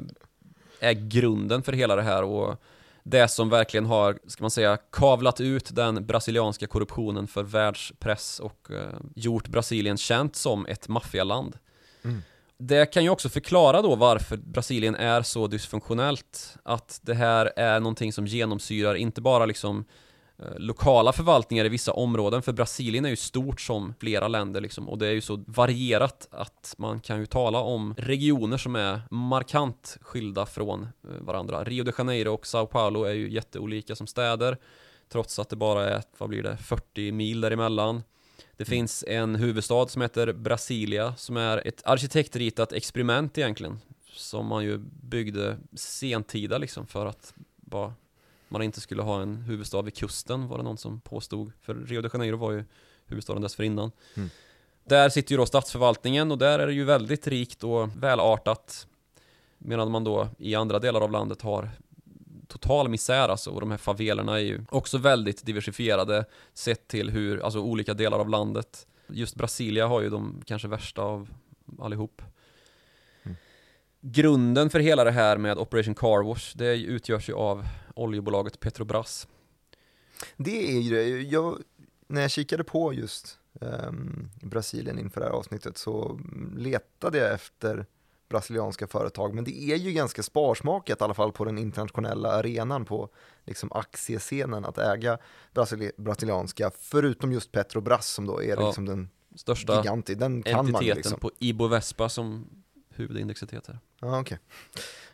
C: är grunden för hela det här och det som verkligen har, ska man säga, kavlat ut den brasilianska korruptionen för världspress och eh, gjort Brasilien känt som ett maffialand.
B: Mm.
C: Det kan ju också förklara då varför Brasilien är så dysfunktionellt. Att det här är någonting som genomsyrar inte bara liksom lokala förvaltningar i vissa områden, för Brasilien är ju stort som flera länder liksom, och det är ju så varierat att man kan ju tala om regioner som är markant skilda från eh, varandra. Rio de Janeiro och Sao Paulo är ju jätteolika som städer, trots att det bara är, vad blir det, 40 mil däremellan. Det finns en huvudstad som heter Brasilia, som är ett arkitektritat experiment egentligen, som man ju byggde sentida liksom för att bara man inte skulle ha en huvudstad vid kusten var det någon som påstod. För Rio de Janeiro var ju huvudstaden dessförinnan.
B: Mm.
C: Där sitter ju då statsförvaltningen och där är det ju väldigt rikt och välartat. Medan man då i andra delar av landet har total misär alltså och de här favelerna är ju också väldigt diversifierade sett till hur, alltså olika delar av landet. Just Brasilia har ju de kanske värsta av allihop.
B: Mm.
C: Grunden för hela det här med Operation Car Wash, det utgörs ju av oljebolaget Petrobras.
B: Det är ju. Jag, när jag kikade på just ehm, Brasilien inför det här avsnittet så letade jag efter brasilianska företag, men det är ju ganska sparsmakat i alla fall på den internationella arenan på liksom aktiescenen att äga brasili- brasilianska, förutom just Petrobras som då är
C: Ja.
B: liksom den
C: Största
B: gigantiska, den kan man ju
C: entiteten
B: liksom.
C: på Ibo Vespa som huvudindexet heter.
B: Ja, okej.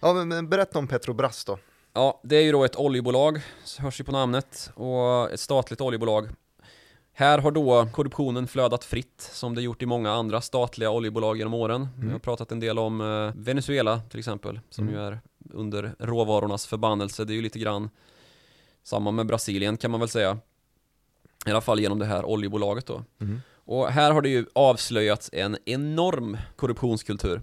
B: Ja, men, men berätta om Petrobras då.
C: Ja, det är ju då ett oljebolag, hörs ju på namnet, och ett statligt oljebolag. Här har då korruptionen flödat fritt, som det gjort i många andra statliga oljebolag genom åren. Vi har
B: Mm.
C: pratat en del om eh, Venezuela till exempel, som
B: Mm.
C: ju är under råvarornas förbannelse. Det är ju lite grann samma med Brasilien kan man väl säga. I alla fall genom det här oljebolaget då.
B: Mhm.
C: Och här har det ju avslöjats en enorm korruptionskultur.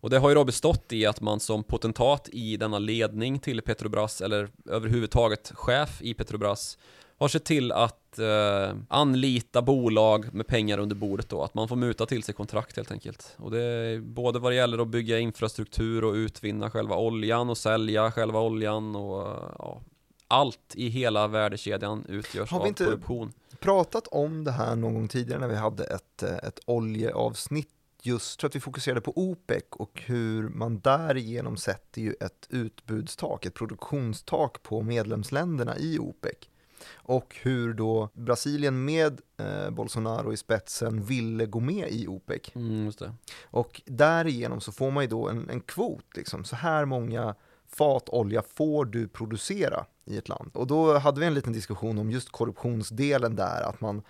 C: Och det har ju då bestått i att man som potentat i denna ledning till Petrobras, eller överhuvudtaget chef i Petrobras, har sett till att eh, anlita bolag med pengar under bordet då, att man får muta till sig kontrakt helt enkelt. Och det är både vad det gäller att bygga infrastruktur och utvinna själva oljan och sälja själva oljan och ja, allt i hela värdekedjan utgörs
B: Har vi
C: av
B: inte-
C: korruption.
B: pratat om det här någon gång tidigare när vi hade ett, ett oljeavsnitt just, tror att vi fokuserade på OPEC och hur man därigenom sätter ju ett utbudstak, ett produktionstak på medlemsländerna i OPEC. Och hur då Brasilien med eh, Bolsonaro i spetsen ville gå med i OPEC.
C: Mm.
B: Och därigenom så får man ju då en, en kvot, liksom. så här många fat olja får du producera i ett land. Och då hade vi en liten diskussion om just korruptionsdelen där, att man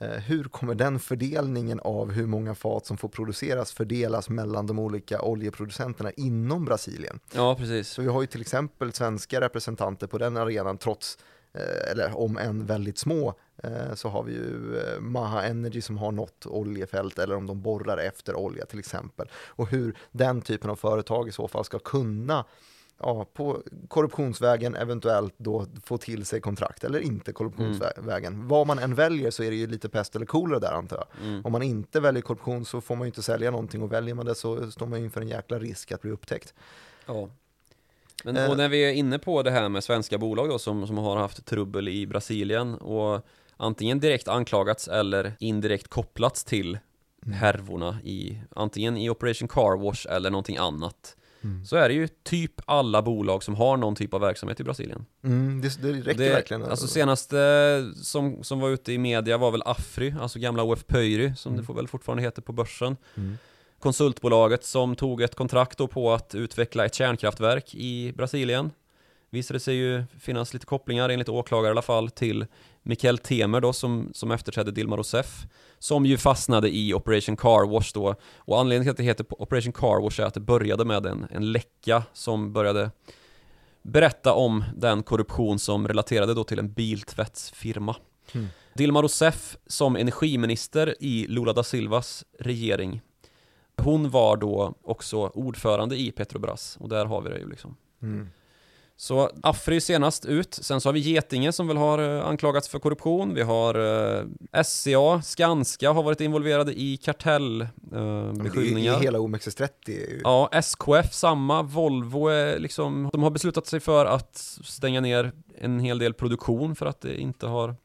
B: hur kommer den fördelningen av hur många fat som får produceras fördelas mellan de olika oljeproducenterna inom Brasilien?
C: Ja, precis.
B: Så vi har ju till exempel svenska representanter på den arenan trots eh, eller om än väldigt små, eh, så har vi ju eh, Maha Energy som har något oljefält eller om de borrar efter olja till exempel. Och hur den typen av företag i så fall ska kunna ja, på korruptionsvägen eventuellt då få till sig kontrakt eller inte korruptionsvägen.
C: Mm.
B: Vad man än väljer så är det ju lite pest eller kolera där antar jag.
C: Mm.
B: Om man inte väljer korruption så får man ju inte sälja någonting och väljer man det så står man inför en jäkla risk att bli upptäckt.
C: Ja. Men,
B: Eh.
C: och när vi är inne på det här med svenska bolag då som, som har haft trubbel i Brasilien och antingen direkt anklagats eller indirekt kopplats till härvorna i antingen i Operation Car Wash eller någonting annat.
B: Mm.
C: Så är det ju typ alla bolag som har någon typ av verksamhet i Brasilien.
B: Mm, det, det räcker
C: det,
B: verkligen.
C: Alltså senaste som, som var ute i media var väl Afry, alltså gamla OF Pöyry som
B: Mm.
C: det får väl fortfarande heter på börsen.
B: Mm.
C: Konsultbolaget som tog ett kontrakt då på att utveckla ett kärnkraftverk i Brasilien. Visade sig ju finnas lite kopplingar enligt åklagare i alla fall till Mikael Temer då som, som efterträdde Dilma Rousseff. Som ju fastnade i Operation Car Wash då. Och anledningen till att det heter Operation Car Wash är att det började med en, en läcka som började berätta om den korruption som relaterade då till en biltvättsfirma.
B: Mm.
C: Dilma Rousseff som energiminister i Lula da Silvas regering hon var då också ordförande i Petrobras och där har vi det ju liksom.
B: Mm.
C: Så Afry senast ut, sen så har vi Getinge som väl har eh, anklagats för korruption, vi har eh, SCA, Skanska har varit involverade i kartellbeskyllningar. Eh, beskyllningar.
B: hela OMXS30 är ju...
C: Ja, SKF samma, Volvo är liksom, de har beslutat sig för att stänga ner en hel del produktion för att det inte har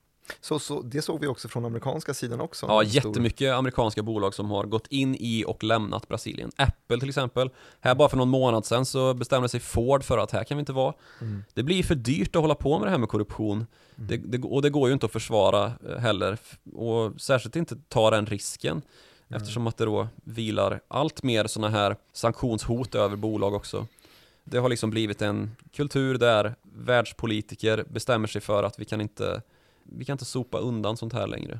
B: Så, så, det såg vi också från amerikanska sidan också.
C: Ja, jättemycket amerikanska bolag som har gått in i och lämnat Brasilien. Apple till exempel. Här bara för någon månad sedan så bestämde sig Ford för att här kan vi inte vara.
B: Mm.
C: Det blir för dyrt att hålla på med det här med korruption. Det, det, och det går ju inte att försvara eh, heller. Och särskilt inte ta den risken. Eftersom att det då vilar allt mer sådana här sanktionshot över bolag också. Det har liksom blivit en kultur där världspolitiker bestämmer sig för att vi kan inte, vi kan inte sopa undan sånt här längre.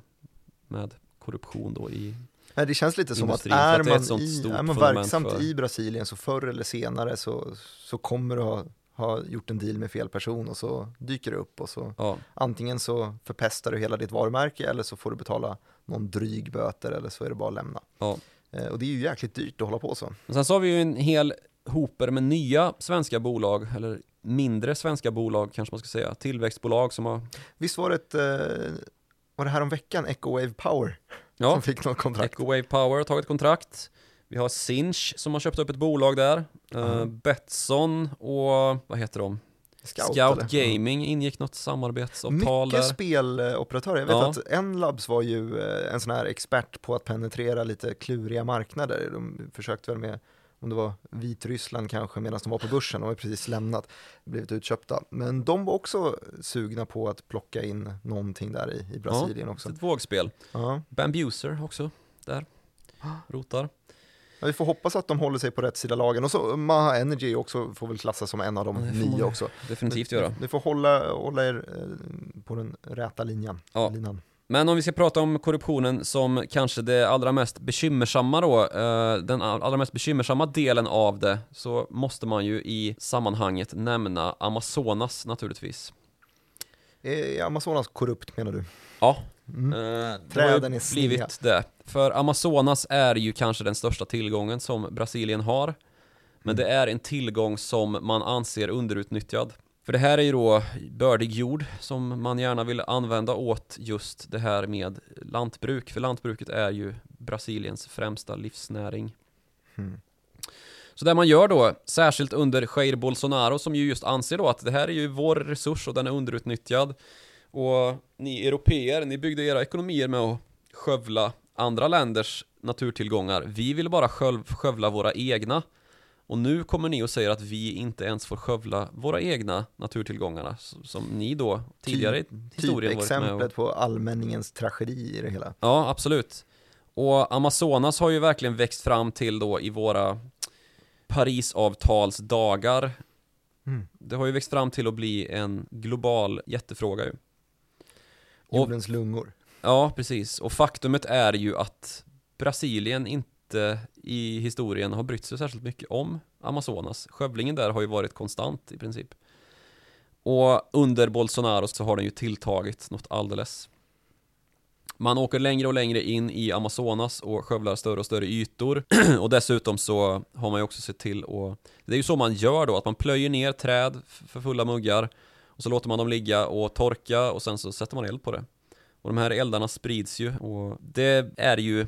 C: Med korruption då i
B: Nej, det känns lite som att
C: industrin,
B: är
C: att är
B: man,
C: sånt
B: i, är man verksamt
C: för-
B: i Brasilien så förr eller senare så, så kommer du ha, ha gjort en deal med fel person och så dyker det upp och så
C: Ja,
B: antingen så förpestar du hela ditt varumärke eller så får du betala någon dryg böter eller så är det bara att lämna.
C: ja.
B: Eh, och det är ju jäkligt dyrt att hålla på så.
C: Och sen så har vi ju en hel hoper med nya svenska bolag, eller mindre svenska bolag kanske man ska säga, tillväxtbolag som har,
B: Visst var det ett, eh, var det här om veckan Ecowave Power
C: ja,
B: som fick något kontrakt?
C: Ecowave Power har tagit kontrakt. Vi har Sinch som har köpt upp ett bolag där.
B: Aha.
C: Betsson och vad heter de?
B: Scout,
C: Scout? Gaming ingick något samarbetsavtal
B: Mycket
C: där.
B: speloperatörer. Jag vet
C: Ja.
B: att Enlabs var ju eh, en sån här expert på att penetrera lite kluriga marknader. De försökte väl med, om det var Vitryssland kanske, medan de var på börsen, de har precis lämnat, blivit utköpta. Men de var också sugna på att plocka in någonting där i, i Brasilien
C: Så
B: också.
C: ett vågspel.
B: Ja.
C: Bambuser också, där. Rotar.
B: Ja, vi får hoppas att de håller sig på rätt sida lagen. Och så Maha Energy också får väl klassas som en av de
C: Ja,
B: nio också.
C: Definitivt
B: Ni-
C: göra.
B: Ni får hålla, hålla er eh, på den räta linjen.
C: Ja.
B: linan.
C: Men om vi ska prata om korruptionen som kanske det allra mest bekymmersamma då, eh, den allra mest bekymmersamma delen av det, så måste man ju i sammanhanget nämna Amazonas naturligtvis.
B: Är Amazonas korrupt menar du?
C: Ja,
B: Mm.
C: eh,
B: Träden är sneda.
C: blivit det. För Amazonas är ju kanske den största tillgången som Brasilien har. Men det är en tillgång som man anser underutnyttjad. För det här är ju då bördig jord som man gärna vill använda åt just det här med lantbruk. För lantbruket är ju Brasiliens främsta livsnäring.
B: Mm.
C: Så det man gör då, särskilt under Jair Bolsonaro som ju just anser då att det här är ju vår resurs och den är underutnyttjad. Och ni europeer, ni byggde era ekonomier med att skövla andra länders naturtillgångar. Vi vill bara sköv, skövla våra egna. Och nu kommer ni och säger att vi inte ens får skövla våra egna naturtillgångarna som ni då tidigare i historien varit med och...
B: På allmänningens tragedi i det hela.
C: Ja, absolut. Och Amazonas har ju verkligen växt fram till då i våra Parisavtalsdagar.
B: Mm.
C: Det har ju växt fram till att bli en global jättefråga ju.
B: Jordens lungor.
C: Ja, precis. Och faktumet är ju att Brasilien inte i historien har brytt sig särskilt mycket om Amazonas. Skövlingen där har ju varit konstant i princip. Och under Bolsonaro så har den ju tilltagit något alldeles. Man åker längre och längre in i Amazonas och skövlar större och större ytor. [clears throat] och dessutom så har man ju också sett till att... Det är ju så man gör då, att man plöjer ner träd för fulla muggar. Och så låter man dem ligga och torka och sen så sätter man eld på det. Och de här eldarna sprids ju och det är ju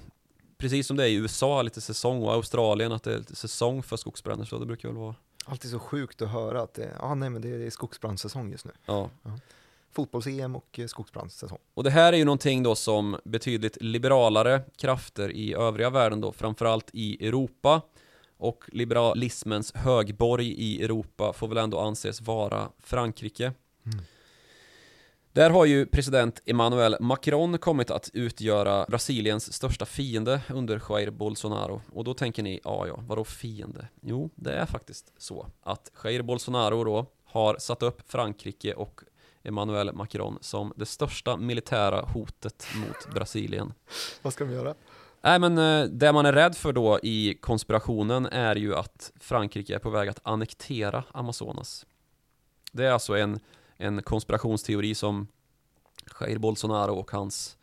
C: Precis som det är i USA, lite säsong och Australien att det är lite säsong för skogsbränder så det brukar väl vara
B: Alltid så sjukt att höra att det, ah, nej, men det är skogsbrandssäsong just nu.
C: Ja,
B: Fotbolls-EM och eh, skogsbrandssäsong.
C: och det här är ju någonting då som betydligt liberalare krafter i övriga världen då, framförallt i Europa och liberalismens högborg i Europa får väl ändå anses vara Frankrike.
B: Mm.
C: Där har ju president Emmanuel Macron kommit att utgöra Brasiliens största fiende under Jair Bolsonaro. Och då tänker ni, ja ja, vadå fiende? Jo, det är faktiskt så att Jair Bolsonaro då har satt upp Frankrike och Emmanuel Macron som det största militära hotet mot Brasilien. [laughs]
B: Vad ska de göra?
C: Nej men eh, det man är rädd för då i konspirationen är ju att Frankrike är på väg att annektera Amazonas. Det är alltså en, en konspirationsteori som Jair Bolsonaro och hans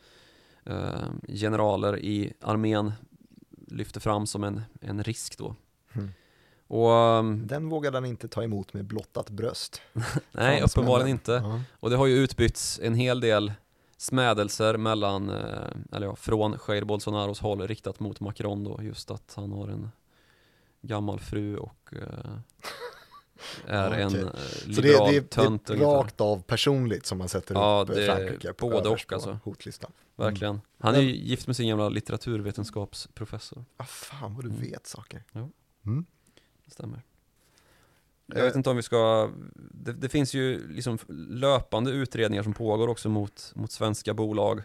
C: eh, generaler i armén lyfter fram som en, en risk då.
B: Mm.
C: Och ehm,
B: Den vågade han inte ta emot med blottat bröst. [laughs]
C: nej, uppenbarligen inte.
B: Ja.
C: Och det har ju utbytts en hel del smädelser mellan, eh, eller ja, från Jair Bolsonaros håll riktat mot Macron då, just att han har en gammal fru och eh, är
B: Ja,
C: en
B: okej.
C: eh,
B: Så det,
C: liberal
B: det, är rakt av personligt som man sätter
C: Ja,
B: upp eh,
C: är
B: Frankrike på,
C: både och alltså.
B: hotlistan.
C: Verkligen. Han är ju gift med sin gamla litteraturvetenskapsprofessor.
B: Ah, fan vad du
C: Mm.
B: vet saker.
C: Ja.
B: Mm.
C: Det stämmer.
B: Eh.
C: Jag vet inte om vi ska, det, det finns ju liksom löpande utredningar som pågår också mot, mot svenska bolag.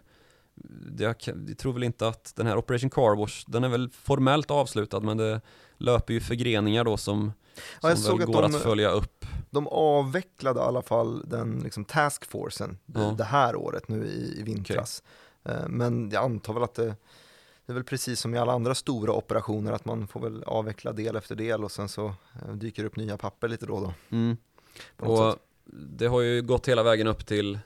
C: Jag, jag tror väl inte att den här Operation Car Wash, den är väl formellt avslutad men det löper ju förgreningar då som,
B: Ja, jag
C: som
B: såg
C: väl
B: att
C: går
B: de-
C: att följa upp.
B: De avvecklade i alla fall den liksom, taskforcen
C: Ja.
B: det här året nu i, i vintras. Eh, Men jag antar väl att det, det är väl precis som i alla andra stora operationer att man får väl avveckla del efter del och sen så eh, dyker det upp nya papper lite då och då.
C: Mm. Och
B: sätt.
C: det har ju gått hela vägen upp till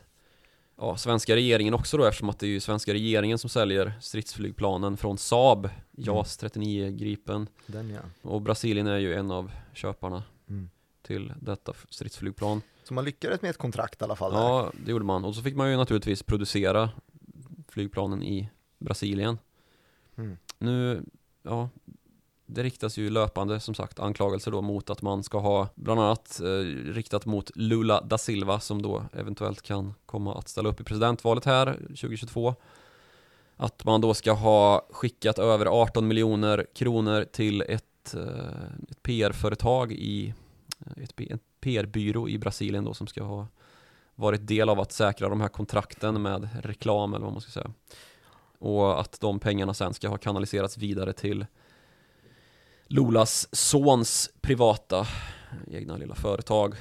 C: ja, svenska regeringen också då eftersom att det är ju svenska regeringen som säljer stridsflygplanen från Saab, JAS 39 Gripen.
B: Den ja.
C: Och Brasilien är ju en av köparna
B: Mm.
C: till detta stridsflygplan.
B: Så man lyckades med ett kontrakt i alla fall. där.
C: Ja, det gjorde man. Och så fick man ju naturligtvis producera flygplanen i Brasilien.
B: Mm.
C: Nu, ja, det riktas ju löpande som sagt anklagelser då mot att man ska ha bland annat eh, riktat mot Lula da Silva som då eventuellt kan komma att ställa upp i presidentvalet här 2022. Att man då ska ha skickat över 18 miljoner kronor till ett, eh, ett PR-företag i ett, P- en PR-byrå i Brasilien då som ska ha varit del av att säkra de här kontrakten med reklam eller vad man ska säga. Och att de pengarna sen ska ha kanaliserats vidare till Lolas sons privata egna lilla företag.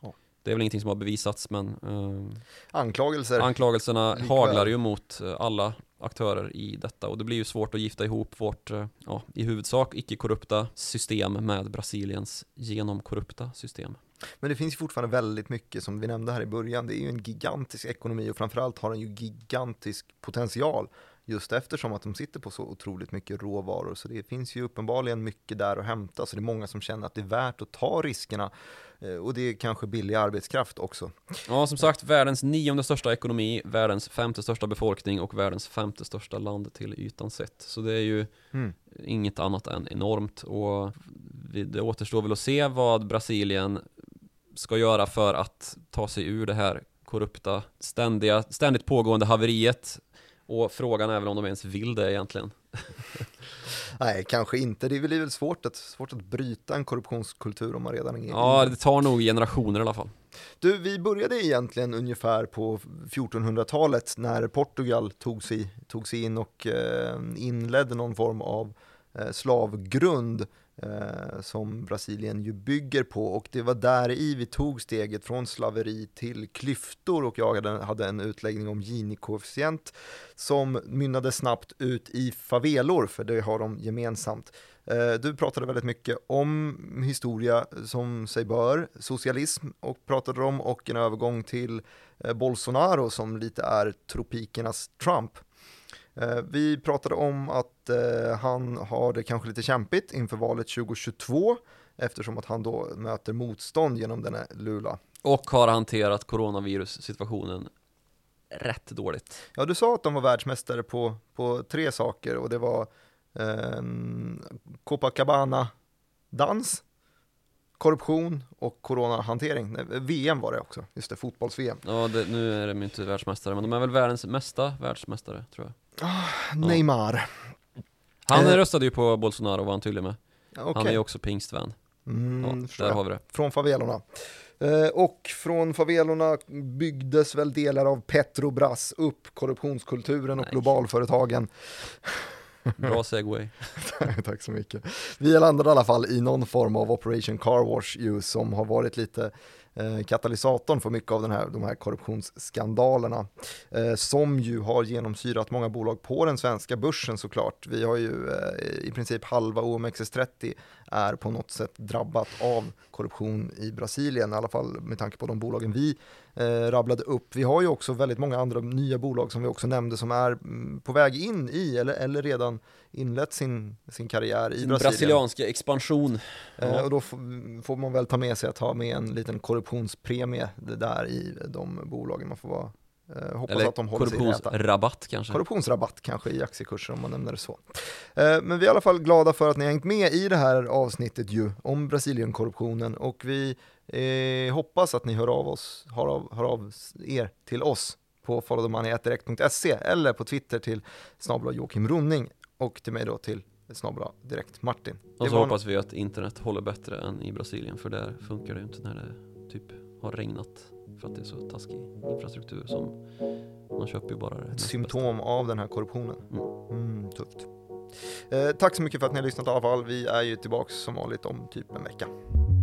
B: Ja.
C: Det är väl ingenting som har bevisats men eh,
B: Anklagelser.
C: anklagelserna
B: Likväl.
C: haglar ju mot eh, alla aktörer i detta och det blir ju svårt att gifta ihop vårt, eh, ja, i huvudsak icke-korrupta system med Brasiliens genomkorrupta system.
B: Men det finns fortfarande väldigt mycket som vi nämnde här i början. Det är ju en gigantisk ekonomi och framförallt har den ju gigantisk potential just eftersom att de sitter på så otroligt mycket råvaror. Så det finns ju uppenbarligen mycket där att hämta. Så det är många som känner att det är värt att ta riskerna Eh, och det är kanske billig arbetskraft också.
C: Ja, som sagt, världens nionde största ekonomi, världens femte största befolkning och världens femte största land till ytan sett. Så det är ju
B: Mm.
C: inget annat än enormt och det återstår väl att se vad Brasilien ska göra för att ta sig ur det här korrupta, ständiga, ständigt pågående haveriet Och frågan är väl om de ens vill det egentligen. [laughs]
B: Nej, kanske inte. Det är väl svårt att, svårt att bryta en korruptionskultur om man redan är
C: Ja, det tar nog generationer i alla fall.
B: Du, vi började egentligen ungefär på 1400-talet när Portugal tog sig, tog sig in och eh, inledde någon form av eh, slavgrund Eh, som Brasilien ju bygger på och det var där i vi tog steget från slaveri till klyftor och jag hade, hade en utläggning om Gini-koefficient som mynnade snabbt ut i favelor, för det har de gemensamt. Eh, du pratade väldigt mycket om historia som sig bör, socialism och pratade om och en övergång till eh, Bolsonaro som lite är tropikernas Trump. Eh, vi pratade om att eh, han har det kanske lite kämpigt inför valet 2022 eftersom att han då möter motstånd genom denna Lula.
C: Och har hanterat coronavirus-situationen rätt dåligt.
B: Ja, du sa att de var världsmästare på, på tre saker och det var eh, Copacabana-dans, korruption och coronahantering. Nej, VM var det också, just det, fotbolls-VM.
C: Ja, det, nu är de inte världsmästare, men de är väl världens mesta världsmästare, tror jag.
B: Neymar.
C: Han
B: Eh.
C: röstade ju på Bolsonaro var han tydlig med.
B: Okej.
C: Han är ju också pingstvän.
B: Mm,
C: Ja, där har vi det.
B: Från favelorna. Eh, och från favelorna byggdes väl delar av Petrobras upp, korruptionskulturen och
C: Nej.
B: globalföretagen.
C: Bra [laughs] segway.
B: Tack så mycket. Vi landade i alla fall i någon form av Operation Car Wash ju, som har varit lite Eh, katalysatorn för mycket av den här, de här korruptionsskandalerna eh, som ju har genomsyrat många bolag på den svenska börsen såklart. Vi har ju eh, i princip halva OMXS30 är på något sätt drabbat av korruption i Brasilien, i alla fall med tanke på de bolagen vi eh, rabblade upp. Vi har ju också väldigt många andra nya bolag som vi också nämnde som är mm, på väg in i eller, eller redan inlett sin, sin karriär i
C: Sin
B: Brasilien.
C: brasilianska expansion.
B: Eh, och då får man väl ta med sig att ha med en liten korruptionspremie där i de bolagen. Man får vara, eh, hoppas
C: Eller
B: att de håller
C: korruptionsrabatt kanske.
B: Korruptionsrabatt kanske i aktiekurser om man nämner det så. Eh, Men vi är i alla fall glada för att ni har hängt med i det här avsnittet ju om Brasilienkorruptionen och vi eh, hoppas att ni hör av, oss, hör, av, hör av er till oss på followthemoney.direkt.se eller på Twitter till snabel Joakim Ronning och till mig då till snabel direkt Martin.
C: Och så hoppas vi att internet håller bättre än i Brasilien för där funkar det ju inte när det typ har regnat för att det är så taskig infrastruktur som man köper ju bara det
B: ett symptom av den här korruptionen.
C: Mm.
B: Mm, tufft. Eh, tack så mycket för att ni har lyssnat i alla fall. Vi är ju tillbaks som vanligt om typ en vecka.
C: bästa.